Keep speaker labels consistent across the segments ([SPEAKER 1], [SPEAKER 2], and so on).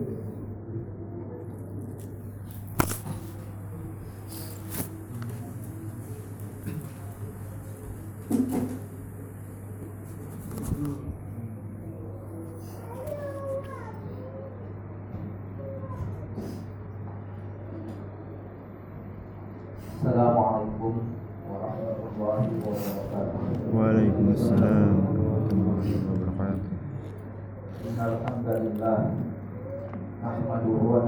[SPEAKER 1] السلام عليكم ورحمة
[SPEAKER 2] الله وبركاته. وعليكم
[SPEAKER 1] السلام ورحمة الله وبركاته. إن الحمد لله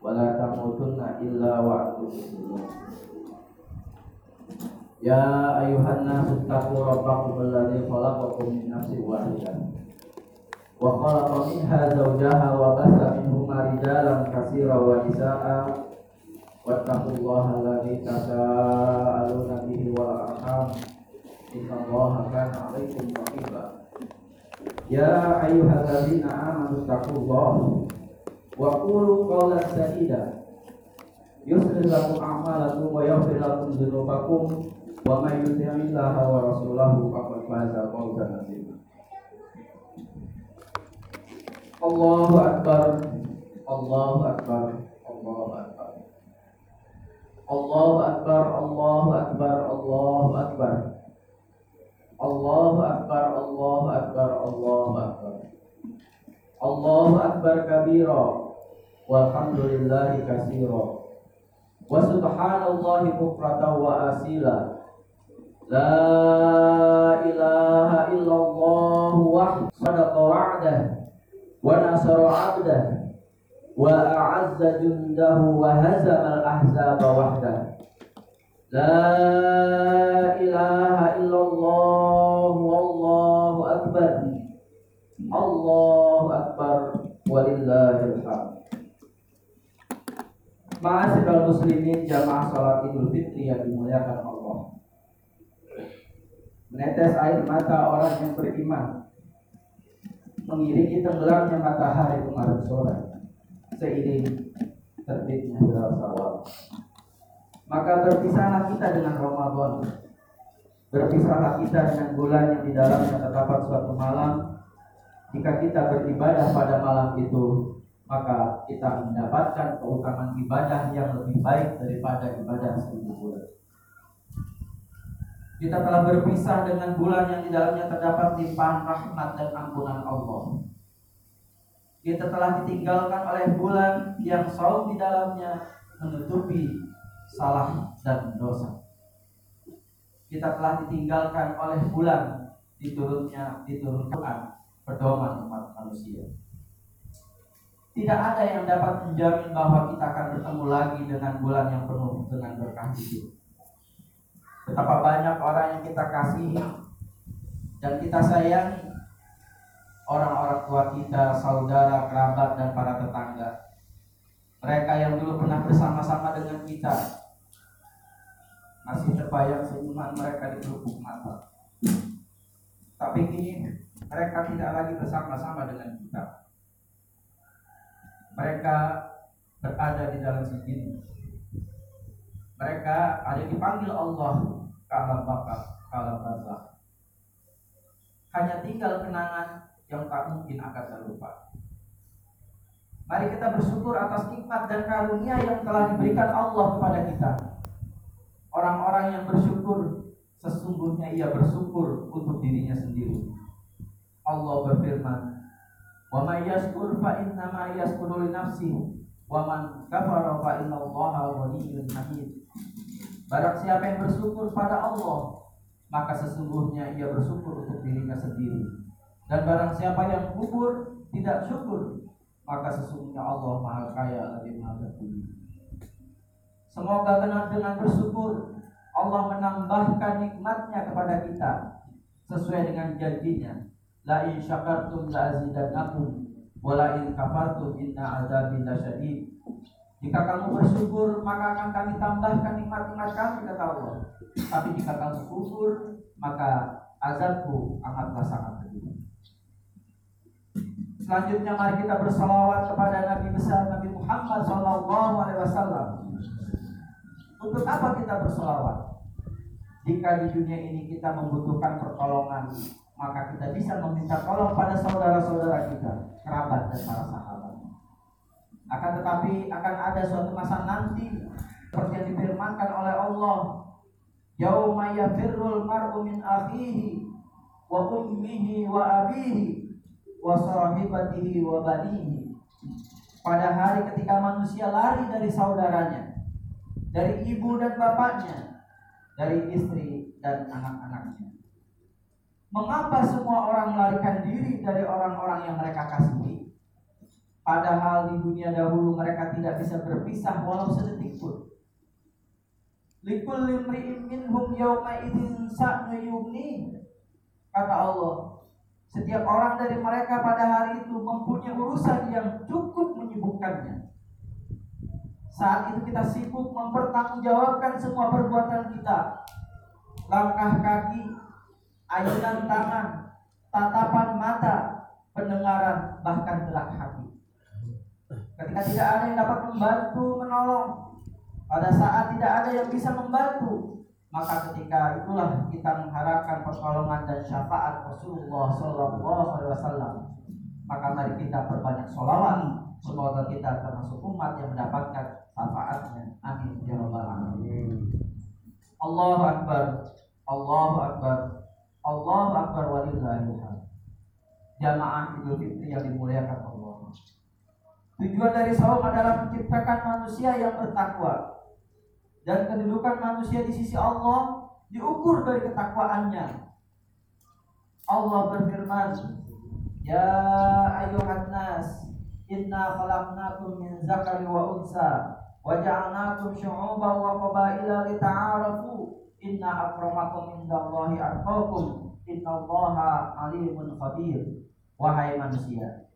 [SPEAKER 1] wa la tamutunna illa wa antum muslimun Ya ayuhan nasu taqu rabbakum alladzi khalaqakum min nafsin wahidah. Wa khalaqa minha zawjaha wa bassa minhuma rijalan katsiran wa nisaa'a. Wattaqullaha alladzi tasaaluna bihi wal arham. Innallaha kana 'alaikum raqiba. Ya ayyuhalladzina amanu taqullaha wa qulu qawlan sadida yuslih lakum a'malakum wa yaghfir lakum dhunubakum wa may yuti'illaha wa rasulahu faqad faza fawzan 'azima. Allahu akbar. Allahu akbar. Allahu akbar. Allahu akbar. Allahu akbar. Allahu akbar. Allahu akbar. Allahu akbar. Allahu akbar. Allahu akbar kabira walhamdulillahi katsira. Wa subhanallahi bukratan wa asila. La ilaha illallah wahdahu sadaqa wa'dah. Wa nasara 'abdah. Wa a'azza jundahu wa hazama al-ahzaba wahdah. La ilaha illallah wallahu akbar. Allahu akbar. Walillahil hamd Ma'asyiral muslimin jamaah salat Idul Fitri yang dimuliakan Allah. Menetes air mata orang yang beriman mengiringi tenggelamnya matahari kemarin sore seiring terbitnya hilal sawal. Maka berpisahlah kita dengan Ramadan. Berpisahlah kita dengan bulan yang di dalamnya terdapat suatu malam. Jika kita beribadah pada malam itu, maka kita mendapatkan keutamaan ibadah yang lebih baik daripada ibadah seribu bulan. Kita telah berpisah dengan bulan yang di dalamnya terdapat limpahan rahmat dan ampunan Allah. Kita telah ditinggalkan oleh bulan yang saum di dalamnya menutupi salah dan dosa. Kita telah ditinggalkan oleh bulan diturunnya diturunkan pedoman umat manusia. Tidak ada yang dapat menjamin bahwa kita akan bertemu lagi dengan bulan yang penuh dengan berkah itu. Betapa banyak orang yang kita kasihi dan kita sayangi orang-orang tua kita, saudara, kerabat, dan para tetangga. Mereka yang dulu pernah bersama-sama dengan kita masih terbayang senyuman mereka di lubuk mata. Tapi kini mereka tidak lagi bersama-sama dengan kita. Mereka berada di dalam sendiri. Mereka ada dipanggil Allah kalam bakar, kalam barzah. Hanya tinggal kenangan yang tak mungkin akan terlupa. Mari kita bersyukur atas nikmat dan karunia yang telah diberikan Allah kepada kita. Orang-orang yang bersyukur sesungguhnya ia bersyukur untuk dirinya sendiri. Allah berfirman, "Wa may yashkur fa inna ma li nafsihi wa man kafara fa inna Allaha ghaniyyun hamid." Barang siapa yang bersyukur pada Allah, maka sesungguhnya ia bersyukur untuk dirinya sendiri. Dan barang siapa yang kubur tidak syukur, maka sesungguhnya Allah Maha Kaya lagi Maha Berkuasa. Semoga benar dengan bersyukur Allah menambahkan nikmatnya kepada kita sesuai dengan janjinya. La in syakartum la azidannakum wa la in kafartum inna azabi lasyadid. Jika kamu bersyukur, maka akan kami tambahkan nikmat-nikmat kami kata Allah. Tapi jika kamu kufur, maka azabku amatlah sangat pedih. Selanjutnya mari kita bersalawat kepada Nabi besar Nabi Muhammad Sallallahu Alaihi Wasallam. Untuk apa kita bersalawat? Jika di dunia ini kita membutuhkan pertolongan, maka kita bisa meminta tolong pada saudara-saudara kita, kerabat dan para sahabat. Akan tetapi akan ada suatu masa nanti seperti yang difirmankan oleh Allah, "Yauma yafirrul mar'u min akhihi wa ummihi wa abihi wa sahibatihi wa banihi." Pada hari ketika manusia lari dari saudaranya, dari ibu dan bapaknya, dari istri dan anak-anaknya. Mengapa semua orang melarikan diri dari orang-orang yang mereka kasihi? Padahal di dunia dahulu mereka tidak bisa berpisah walau sedetik pun. Likul limri'in minhum idin. Kata Allah, setiap orang dari mereka pada hari itu mempunyai urusan yang cukup menyibukkannya. Saat itu kita sibuk mempertanggungjawabkan semua perbuatan kita. Langkah kaki, ayunan tangan, tatapan mata, pendengaran, bahkan gerak hati. Ketika tidak ada yang dapat membantu, menolong, pada saat tidak ada yang bisa membantu, maka ketika itulah kita mengharapkan pertolongan dan syafaat Rasulullah Sallallahu Alaihi Wasallam. Maka mari kita perbanyak sholawat. Semoga kita termasuk umat yang mendapatkan syafaatnya. Amin ya rabbal alamin. Allahu akbar. Allahu akbar. Allahu akbar walillahil Jamaah Idul Fitri yang dimuliakan Allah. Tujuan dari saum adalah menciptakan manusia yang bertakwa dan kedudukan manusia di sisi Allah diukur dari ketakwaannya. Allah berfirman, Ya ayuhan nas, inna khalaqnakum min zakari wa unsa wa ja'alnakum syu'uban wa qabaila lita'arafu inna akramakum indallahi atqakum innallaha alimun khabir wahai manusia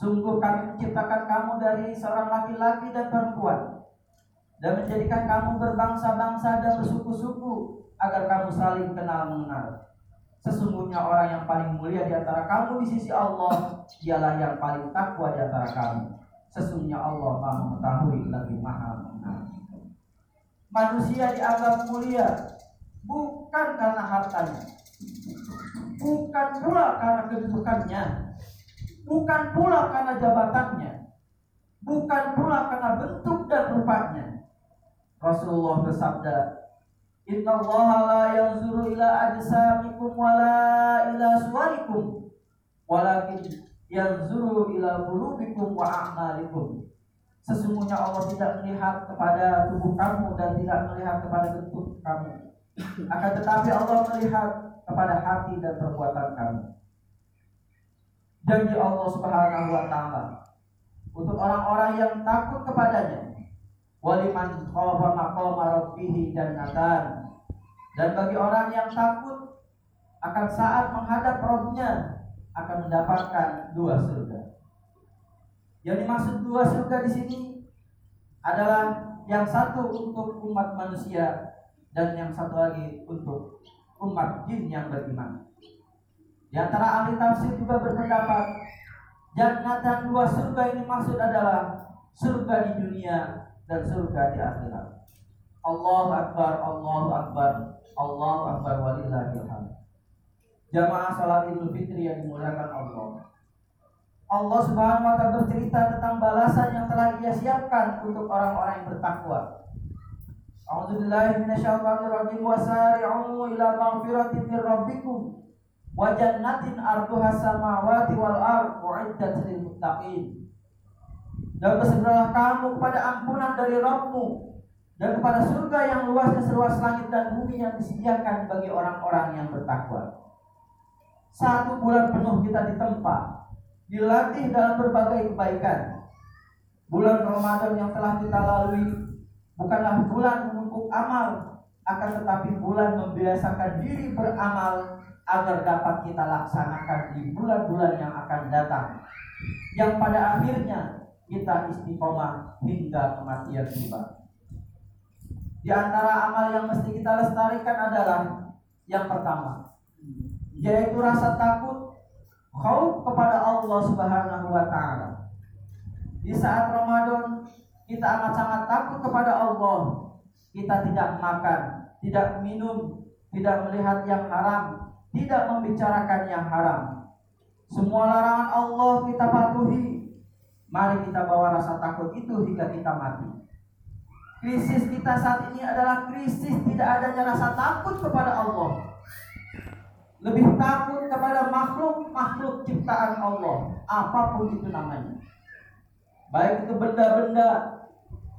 [SPEAKER 1] Sungguh kami menciptakan kamu dari seorang laki-laki dan perempuan dan menjadikan kamu berbangsa-bangsa dan bersuku-suku agar kamu saling kenal mengenal. Sesungguhnya orang yang paling mulia di antara kamu di sisi Allah ialah yang paling takwa di antara kamu. Sesungguhnya Allah Maha mengetahui lagi Maha mengenal. Manusia dianggap mulia bukan karena hartanya, bukan pula karena kedudukannya, bukan pula karena jabatannya, bukan pula karena bentuk dan rupanya. Rasulullah bersabda, Inna Allah la yanzuru ila ajsamikum wa la ila suwarikum walakin yanzuru ila qulubikum wa a'malikum. Sesungguhnya Allah tidak melihat kepada tubuh kamu dan tidak melihat kepada bentuk kamu. Akan tetapi Allah melihat kepada hati dan perbuatan kamu janji Allah Subhanahu wa taala untuk orang-orang yang takut kepadanya waliman khafa maqama rabbih jannatan dan bagi orang yang takut akan saat menghadap Rabbnya akan mendapatkan dua surga. Yang dimaksud dua surga di sini adalah yang satu untuk umat manusia dan yang satu lagi untuk umat jin yang beriman. Di antara ahli tafsir juga berpendapat jannatan dua surga ini maksud adalah surga di dunia dan surga di akhirat. Allahu akbar, Allahu akbar, Allahu akbar walillahil hamd. Jamaah salat Idul Fitri yang dimuliakan Allah. Allah Subhanahu wa taala bercerita tentang balasan yang telah Ia siapkan untuk orang-orang yang bertakwa. Minasyaitonir rajim wasari'u ila maghfiratin rabbikum wa jannatin arduha samawati wal ard uiddat lil muttaqin dan bersegeralah kamu kepada ampunan dari Rabbmu dan kepada surga yang luasnya seluas langit dan bumi yang disediakan bagi orang-orang yang bertakwa. Satu bulan penuh kita ditempa, dilatih dalam berbagai kebaikan. Bulan Ramadan yang telah kita lalui bukanlah bulan menumpuk amal, akan tetapi bulan membiasakan diri beramal agar dapat kita laksanakan di bulan-bulan yang akan datang. Yang pada akhirnya kita istiqomah hingga kematian tiba. Di antara amal yang mesti kita lestarikan adalah yang pertama, yaitu rasa takut khauf kepada Allah Subhanahu wa taala. Di saat Ramadan kita amat sangat takut kepada Allah. Kita tidak makan, tidak minum, tidak melihat yang haram, tidak membicarakan yang haram. Semua larangan Allah kita patuhi. Mari kita bawa rasa takut itu hingga kita mati. Krisis kita saat ini adalah krisis tidak adanya rasa takut kepada Allah. Lebih takut kepada makhluk-makhluk ciptaan Allah, apa pun itu namanya. Baik itu benda-benda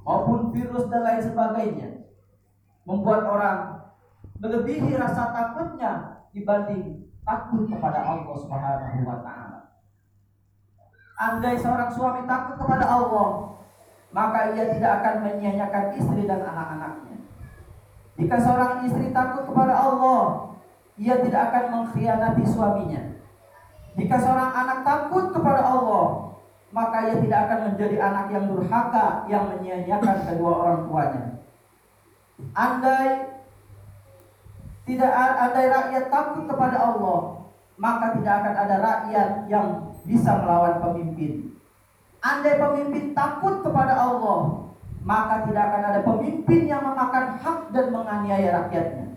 [SPEAKER 1] maupun virus dan lain sebagainya. Membuat orang melebihi rasa takutnya dibanding takut kepada Allah Subhanahu wa taala. Andai seorang suami takut kepada Allah, maka ia tidak akan menyia-nyiakan istri dan anak-anaknya. Jika seorang istri takut kepada Allah, ia tidak akan mengkhianati suaminya. Jika seorang anak takut kepada Allah, maka ia tidak akan menjadi anak yang durhaka yang menyia-nyiakan kedua orang tuanya. Andai tidak andai rakyat takut kepada Allah, maka tidak akan ada rakyat yang bisa melawan pemimpin. Andai pemimpin takut kepada Allah, maka tidak akan ada pemimpin yang memakan hak dan menganiaya rakyatnya.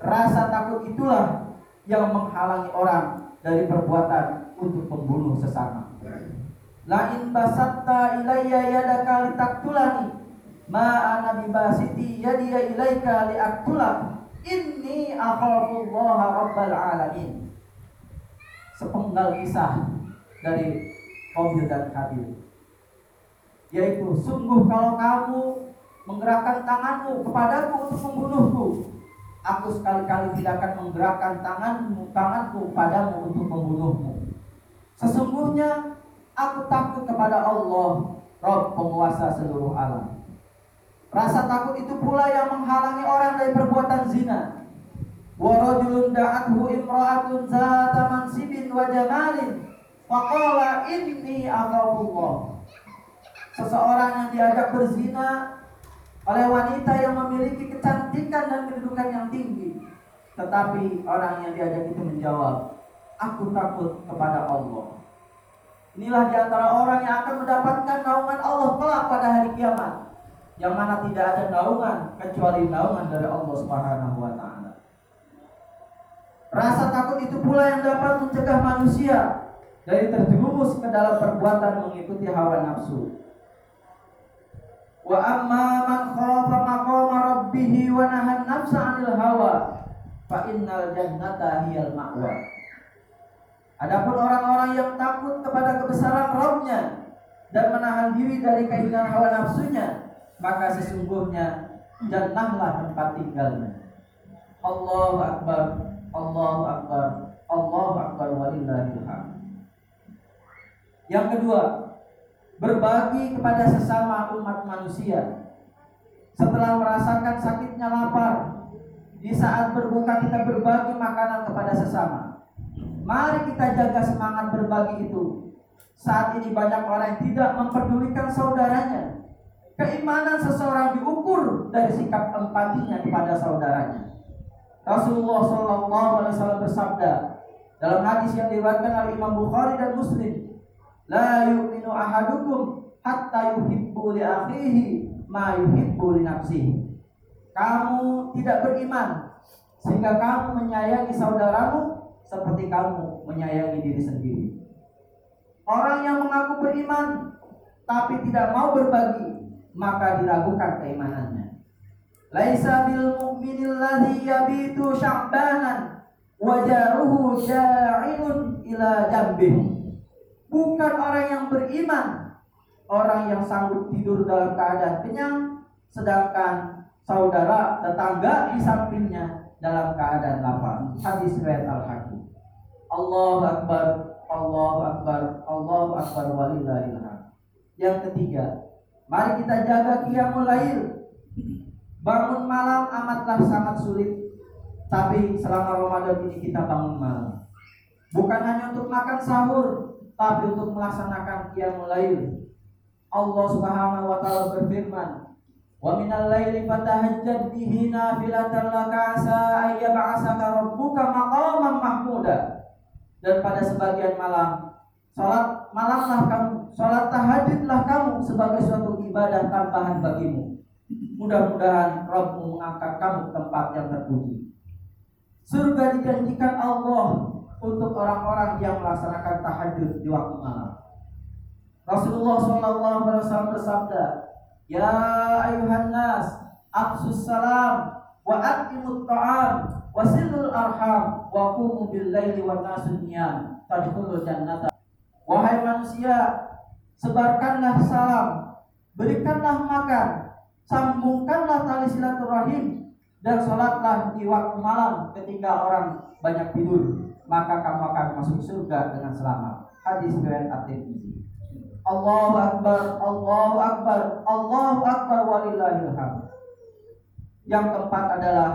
[SPEAKER 1] Rasa takut itulah yang menghalangi orang dari perbuatan untuk membunuh sesama. La in basatta ilayya yadaka litaktulani ma ana bibasiti yadiya ilaika liaktulak inni akhafullaha rabbal alamin. Sepenggal kisah dari Qabil dan Kabil. Yaitu sungguh kalau kamu menggerakkan tanganmu kepadaku untuk membunuhku, aku sekali-kali tidak akan menggerakkan tanganmu tanganku padamu untuk membunuhmu. Sesungguhnya aku takut kepada Allah, Rob penguasa seluruh alam. Rasa takut itu pula yang menghalangi orang dari perbuatan zina. Wa rajulun da'athu imra'atun zata mansibin wa jamalin Faqala inni akhafullah. Seseorang yang diajak berzina oleh wanita yang memiliki kecantikan dan kedudukan yang tinggi. Tetapi orang yang diajak itu menjawab, aku takut kepada Allah. Inilah di antara orang yang akan mendapatkan naungan Allah kelak pada hari kiamat. Yang mana tidak ada naungan kecuali naungan dari Allah Subhanahu wa taala. Rasa takut itu pula yang dapat mencegah manusia dari terjerumus ke dalam perbuatan mengikuti hawa nafsu. Wa amma man khafa maqama rabbih wa nahan nafsa 'anil hawa fa innal jannata hiyal ma'wa. Adapun orang-orang yang takut kepada kebesaran Rabbnya dan menahan diri dari keinginan hawa nafsunya, maka sesungguhnya jannahlah tempat tinggalnya. Allahu akbar, Allahu akbar, Allahu akbar walillahil hamd. Yang kedua, berbagi kepada sesama umat manusia. Setelah merasakan sakitnya lapar, di saat berbuka kita berbagi makanan kepada sesama. Mari kita jaga semangat berbagi itu. Saat ini banyak orang yang tidak memperdulikan saudaranya. Keimanan seseorang diukur dari sikap empatinya kepada saudaranya. Rasulullah SAW bersabda dalam hadis yang diriwayatkan oleh Imam Bukhari dan Muslim, La yu'minu ahadukum hatta yuhibbu li akhihi ma yuhibbu li nafsihi. Kamu tidak beriman sehingga kamu menyayangi saudaramu seperti kamu menyayangi diri sendiri. Orang yang mengaku beriman tapi tidak mau berbagi, maka diragukan keimanannya. Laisa bil mu'minil ladzi yabitu sya'banan wa jaruhu ja'ilun ila jambihi bukan orang yang beriman, orang yang sanggup tidur dalam keadaan kenyang, sedangkan saudara tetangga di sampingnya dalam keadaan lapar. Hadis riwayat Al-Hakim. Allahu Akbar, Allahu Akbar, Allahu Akbar walillahil Yang ketiga, mari kita jaga qiyamul lail. Bangun malam amatlah sangat sulit. Tapi selama Ramadan ini kita bangun malam. Bukan hanya untuk makan sahur, tapi untuk melaksanakan qiyamul lail. Allah Subhanahu wa taala berfirman, Wa minal laili fatahajjad bihi nafilatan laka asa ay yab'asaka rabbuka maqaman mahmuda. Dan pada sebagian malam salat malamlah kamu, salat tahajudlah kamu sebagai suatu ibadah tambahan bagimu. Mudah-mudahan Rabbmu mengangkat kamu ke tempat yang terpuji. Surga dijanjikan Allah untuk orang-orang yang melaksanakan tahajud di waktu malam. Rasulullah SAW bersabda, Ya ayuhan nas, aqsus salam wa aqimut ta'am wa silul arham wa qumu bil laili wan nasu niyam tadkhulul jannata. Wahai manusia, sebarkanlah salam, berikanlah makan, sambungkanlah tali silaturahim dan sholatlah di waktu malam ketika orang banyak tidur, maka kamu akan masuk surga dengan selamat. Hadis riwayat At-Tirmidzi. Allahu Akbar, Allahu Akbar, Allahu Akbar walillahil hamd. Yang keempat adalah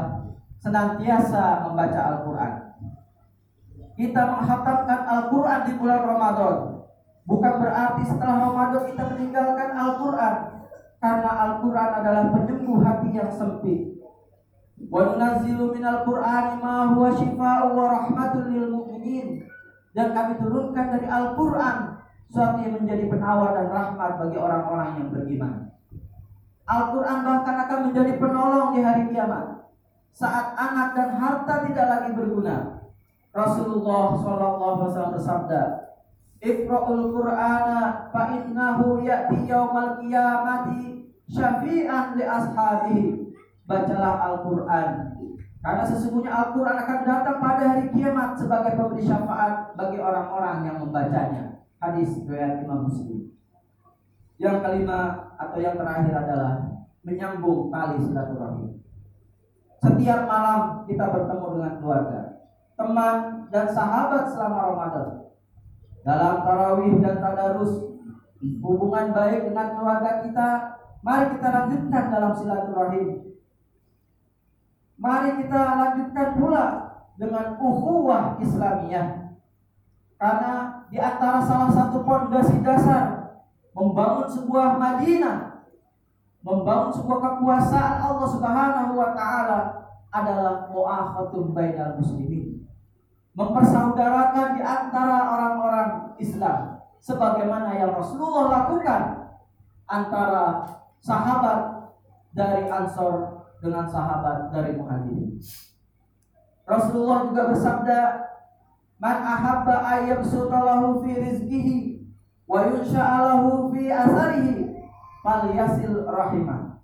[SPEAKER 1] senantiasa membaca Al-Quran. Kita menghatamkan Al-Quran di bulan Ramadan. Bukan berarti setelah Ramadan kita meninggalkan Al-Quran. Karena Al-Quran adalah penyembuh hati yang sempit. Wa nunazzilu minal Qur'ani ma huwa mu'minin. Dan kami turunkan dari Al-Quran suatu yang menjadi penawar dan rahmat bagi orang-orang yang beriman. Al-Quran bahkan akan menjadi penolong di hari kiamat. Saat anak dan harta tidak lagi berguna. Rasulullah SAW bersabda, Iqra'ul Qur'ana fa innahu ya'ti yaumal qiyamati syafi'an li ashabihi. Bacalah Al-Quran. Karena sesungguhnya Al-Quran akan datang pada hari kiamat sebagai pemberi syafaat bagi orang-orang yang membacanya hadis riwayat Imam Muslim. Yang kelima atau yang terakhir adalah menyambung tali silaturahim. Setiap malam kita bertemu dengan keluarga, teman dan sahabat selama Ramadan. Dalam tarawih dan tadarus, hubungan baik dengan keluarga kita, mari kita lanjutkan dalam silaturahim. Mari kita lanjutkan pula dengan ukhuwah Islamiyah. Karena di antara salah satu pondasi dasar membangun sebuah Madinah, membangun sebuah kekuasaan Allah Subhanahu wa taala adalah mu'akhatun bainal muslimin. Mempersaudarakan di antara orang-orang Islam sebagaimana yang Rasulullah lakukan antara sahabat dari Ansor dengan sahabat dari Muhajirin. Rasulullah juga bersabda, Man ahabba ayyabsutalahu fi rizqihi wa yunsha'alahu fi asarihi falyasil rahimah.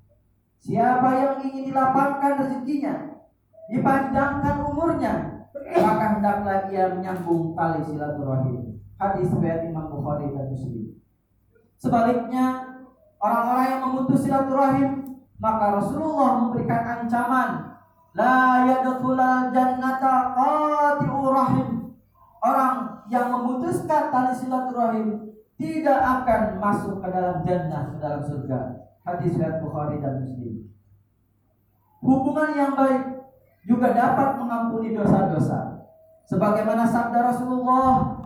[SPEAKER 1] Siapa yang ingin dilapangkan rezekinya, dipanjangkan umurnya, maka hendaklah ia menyambung tali silaturahim. Hadis riwayat Imam Bukhari dan Muslim. Sebaliknya, orang-orang yang memutus silaturahim, maka Rasulullah memberikan ancaman, la yadkhulal jannata qati'u rahim orang yang memutuskan tali silaturahim tidak akan masuk ke dalam jannah ke dalam surga. Hadis riwayat Bukhari dan Muslim. Hubungan yang baik juga dapat mengampuni dosa-dosa. Sebagaimana sabda Rasulullah,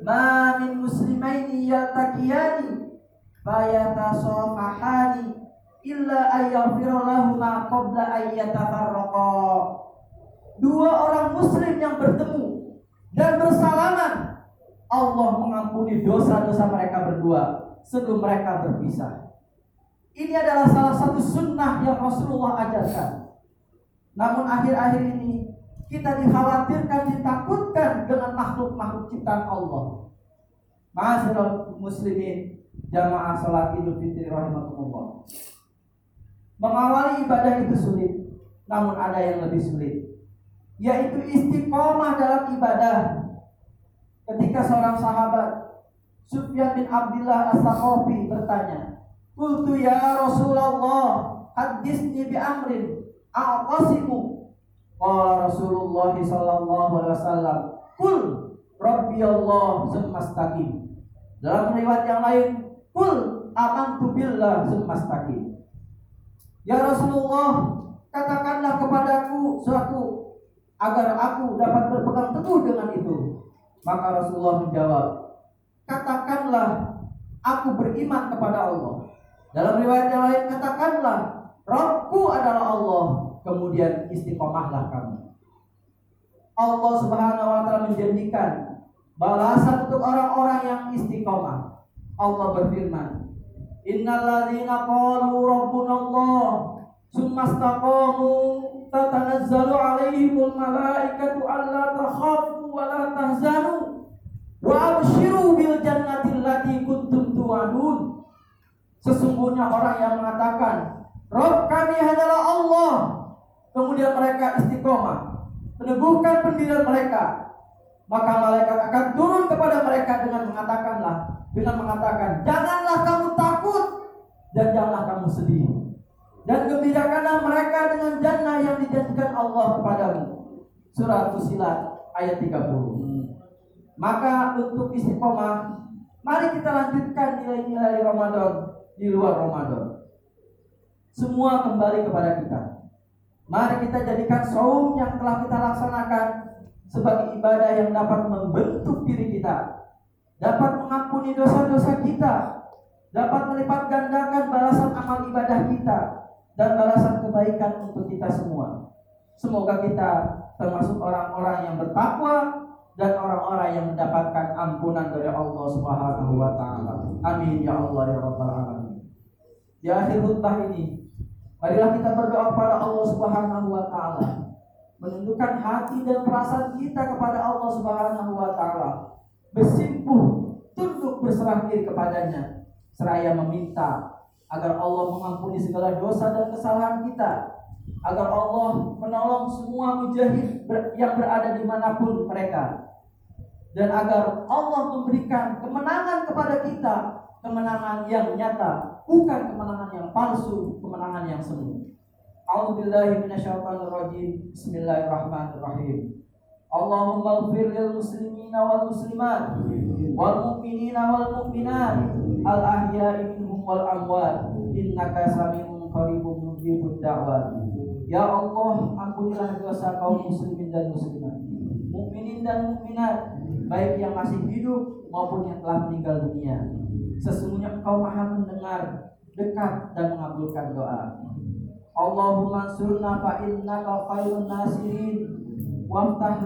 [SPEAKER 1] "Ma min muslimaini yaltaqiyani fayatasafahani illa ayyaghfira lahuma qabla ayyatafarraqa." Dua orang muslim yang bertemu dan bersalaman Allah mengampuni dosa-dosa mereka berdua sebelum mereka berpisah. Ini adalah salah satu sunnah yang Rasulullah ajarkan. Namun akhir-akhir ini kita dikhawatirkan, ditakutkan dengan makhluk-makhluk ciptaan Allah. Ma'asyiral muslimin, jamaah salat Idul Fitri rahimakumullah. Mengawali ibadah itu sulit, namun ada yang lebih sulit yaitu istiqomah dalam ibadah. Ketika seorang sahabat Sufyan bin Abdullah As-Saqafi bertanya, "Qultu ya Rasulullah, hadisni bi amrin aqasimu qala Rasulullah sallallahu alaihi wasallam kul rabbi Allah dalam riwayat yang lain kul amantu billah semastaqim ya Rasulullah katakanlah kepadaku suatu agar aku dapat berpegang teguh dengan itu. Maka Rasulullah menjawab katakanlah aku beriman kepada Allah. Dalam riwayat yang lain katakanlah Rabbku adalah Allah. Kemudian istiqomahlah kamu. Allah Subhanahu wa taala menjanjikan balasan untuk orang-orang yang istiqomah. Allah berfirman, "Innalladzina qalu rabbuna Allah summa istaqamu tatanazzalu 'alaihimul malaikatu alla takhafu wa la tahzanu wa abshiru bil jannati allati kuntum tu'adun." Sesungguhnya orang yang mengatakan, "Rabb kami adalah Allah." Kemudian mereka istiqomah meneguhkan pendirian mereka maka malaikat akan turun kepada mereka dengan mengatakanlah dengan mengatakan janganlah kamu takut dan janganlah kamu sedih. Dan gembirakanlah mereka dengan jannah yang dijanjikan Allah kepadamu. Surah Fusilat ayat 30 maka untuk istiqomah mari kita lanjutkan nilai-nilai Ramadan di luar Ramadan. Semua kembali kepada kita. Mari kita jadikan saum yang telah kita laksanakan sebagai ibadah yang dapat membentuk diri kita, dapat mengampuni dosa-dosa kita, dapat melipat gandakan balasan amal ibadah kita dan balasan kebaikan untuk kita semua. Semoga kita termasuk orang-orang yang bertakwa dan orang-orang yang mendapatkan ampunan dari Allah Subhanahu wa taala. Amin ya Allah ya rabbal alamin. Di akhir khutbah ini Marilah kita berdoa kepada Allah Subhanahu wa taala. Menundukkan hati dan perasaan kita kepada Allah Subhanahu wa taala. Bersimpuh, berserah kepadanya. Seraya meminta agar Allah mengampuni segala dosa dan kesalahan kita. Agar Allah menolong semua mujahid yang berada di mana pun mereka. Dan agar Allah memberikan kemenangan kepada kita kemenangan yang nyata, bukan kemenangan yang palsu, kemenangan yang semu. Minasyaitonirrajim. Bismillahirrahmanirrahim. Allahumma ighfir lil muslimina wal muslimat wal mu'minina wal mu'minat al ahya'i minhum wal amwat innaka sami'un qaribun mujibud da'wat. Ya Allah, ampunilah dosa kaum muslimin dan muslimat, mukminin dan mukminat, baik yang masih hidup maupun yang telah meninggal dunia. Sesungguhnya engkau maha mendengar, dekat dan mengabulkan doa. Allahumma surna fa innaka khairun nasirin Wafir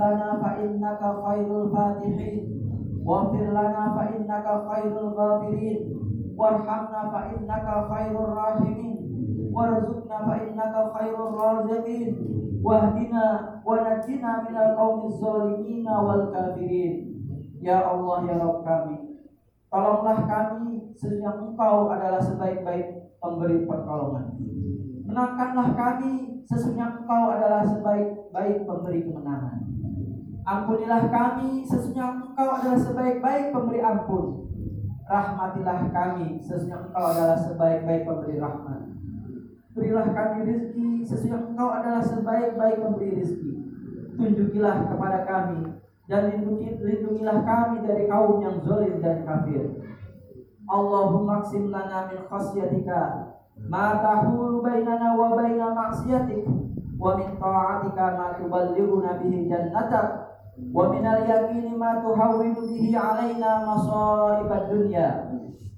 [SPEAKER 1] lana fa innaka khairul ghafirin Warhamna fa innaka khairul rahimin Warzukna fa innaka khairul raziqin Wahdina wa najina minal qawmi zalimina wal kafirin Ya Allah ya Rabb kami Tolonglah kami sesungguhnya engkau adalah sebaik-baik pemberi pertolongan. Menangkanlah kami sesungguhnya engkau adalah sebaik-baik pemberi kemenangan. Ampunilah kami sesungguhnya engkau adalah sebaik-baik pemberi ampun. Rahmatilah kami sesungguhnya engkau adalah sebaik-baik pemberi rahmat. Berilah kami rezeki sesungguhnya engkau adalah sebaik-baik pemberi rezeki. Tunjukilah kepada kami dan lindungi, lindungilah kami dari kaum yang zalim dan kafir. Allahumma qsim lana min khasyatika ma bainana wa baina maksiatik wa min ta'atika ma tuballighuna bihi jannatak wa min al-yaqini ma tuhawwinu bihi alaina masa'ibad dunya.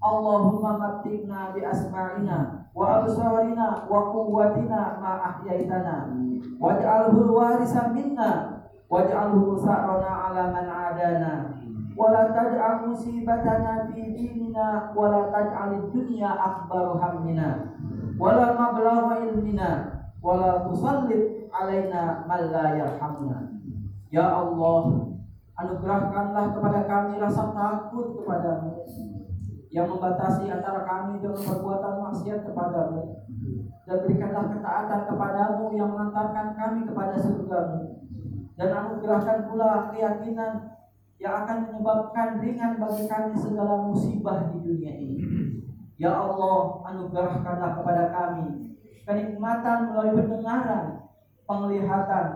[SPEAKER 1] Allahumma mattikna bi asma'ina wa absarina wa quwwatina ma ahyaitana waj'alhu al-warisa minna waj'alhu sa'rana 'ala man 'adana wa la taj'al musibatana fi dinina wa la taj'al dunya akbar hammina wa la mablagha ilmina wa la tusallit 'alaina man la yarhamna. Ya Allah anugerahkanlah kepada kami rasa takut kepadamu yang membatasi antara kami dengan perbuatan maksiat kepadamu. Dan berikanlah ketaatan kepadamu yang mengantarkan kami kepada surgamu. Dan anugerahkan pula keyakinan yang akan menyebabkan ringan bagi kami segala musibah di dunia ini. Ya Allah, anugerahkanlah kepada kami kenikmatan melalui pendengaran, penglihatan,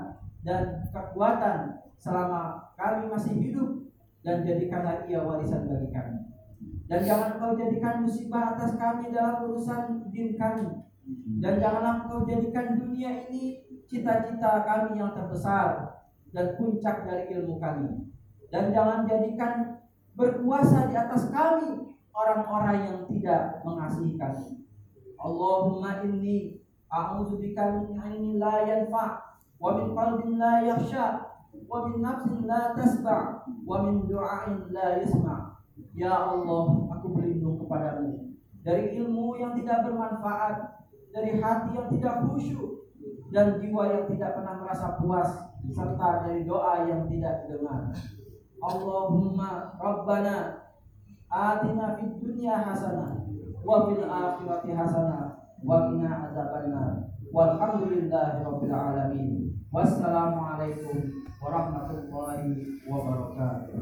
[SPEAKER 1] dan kekuatan selama kami masih hidup dan jadikanlah ia warisan bagi kami. Dan jangan kau jadikan musibah atas kami dalam urusan din kami. Dan janganlah kau jadikan dunia ini cita-cita kami yang terbesar dan puncak dari ilmu kami. Dan jangan jadikan berkuasa di atas kami orang-orang yang tidak mengasihi kami. Allahumma inni a'udzubika min ilmin la yanfa' wa min qalbin la yakhsha wa min nafsin la tasba' wa min du'ain la yasma' Ya Allah, aku berlindung kepadamu dari ilmu yang tidak bermanfaat, dari hati yang tidak khusyuk, dan jiwa yang tidak pernah merasa puas, serta dari doa yang tidak didengar. Allahumma Rabbana atina fid dunya hasanah wa fil akhirati hasanah wa qina adzabannar. Walhamdulillahi rabbil alamin. Wassalamualaikum warahmatullahi wabarakatuh.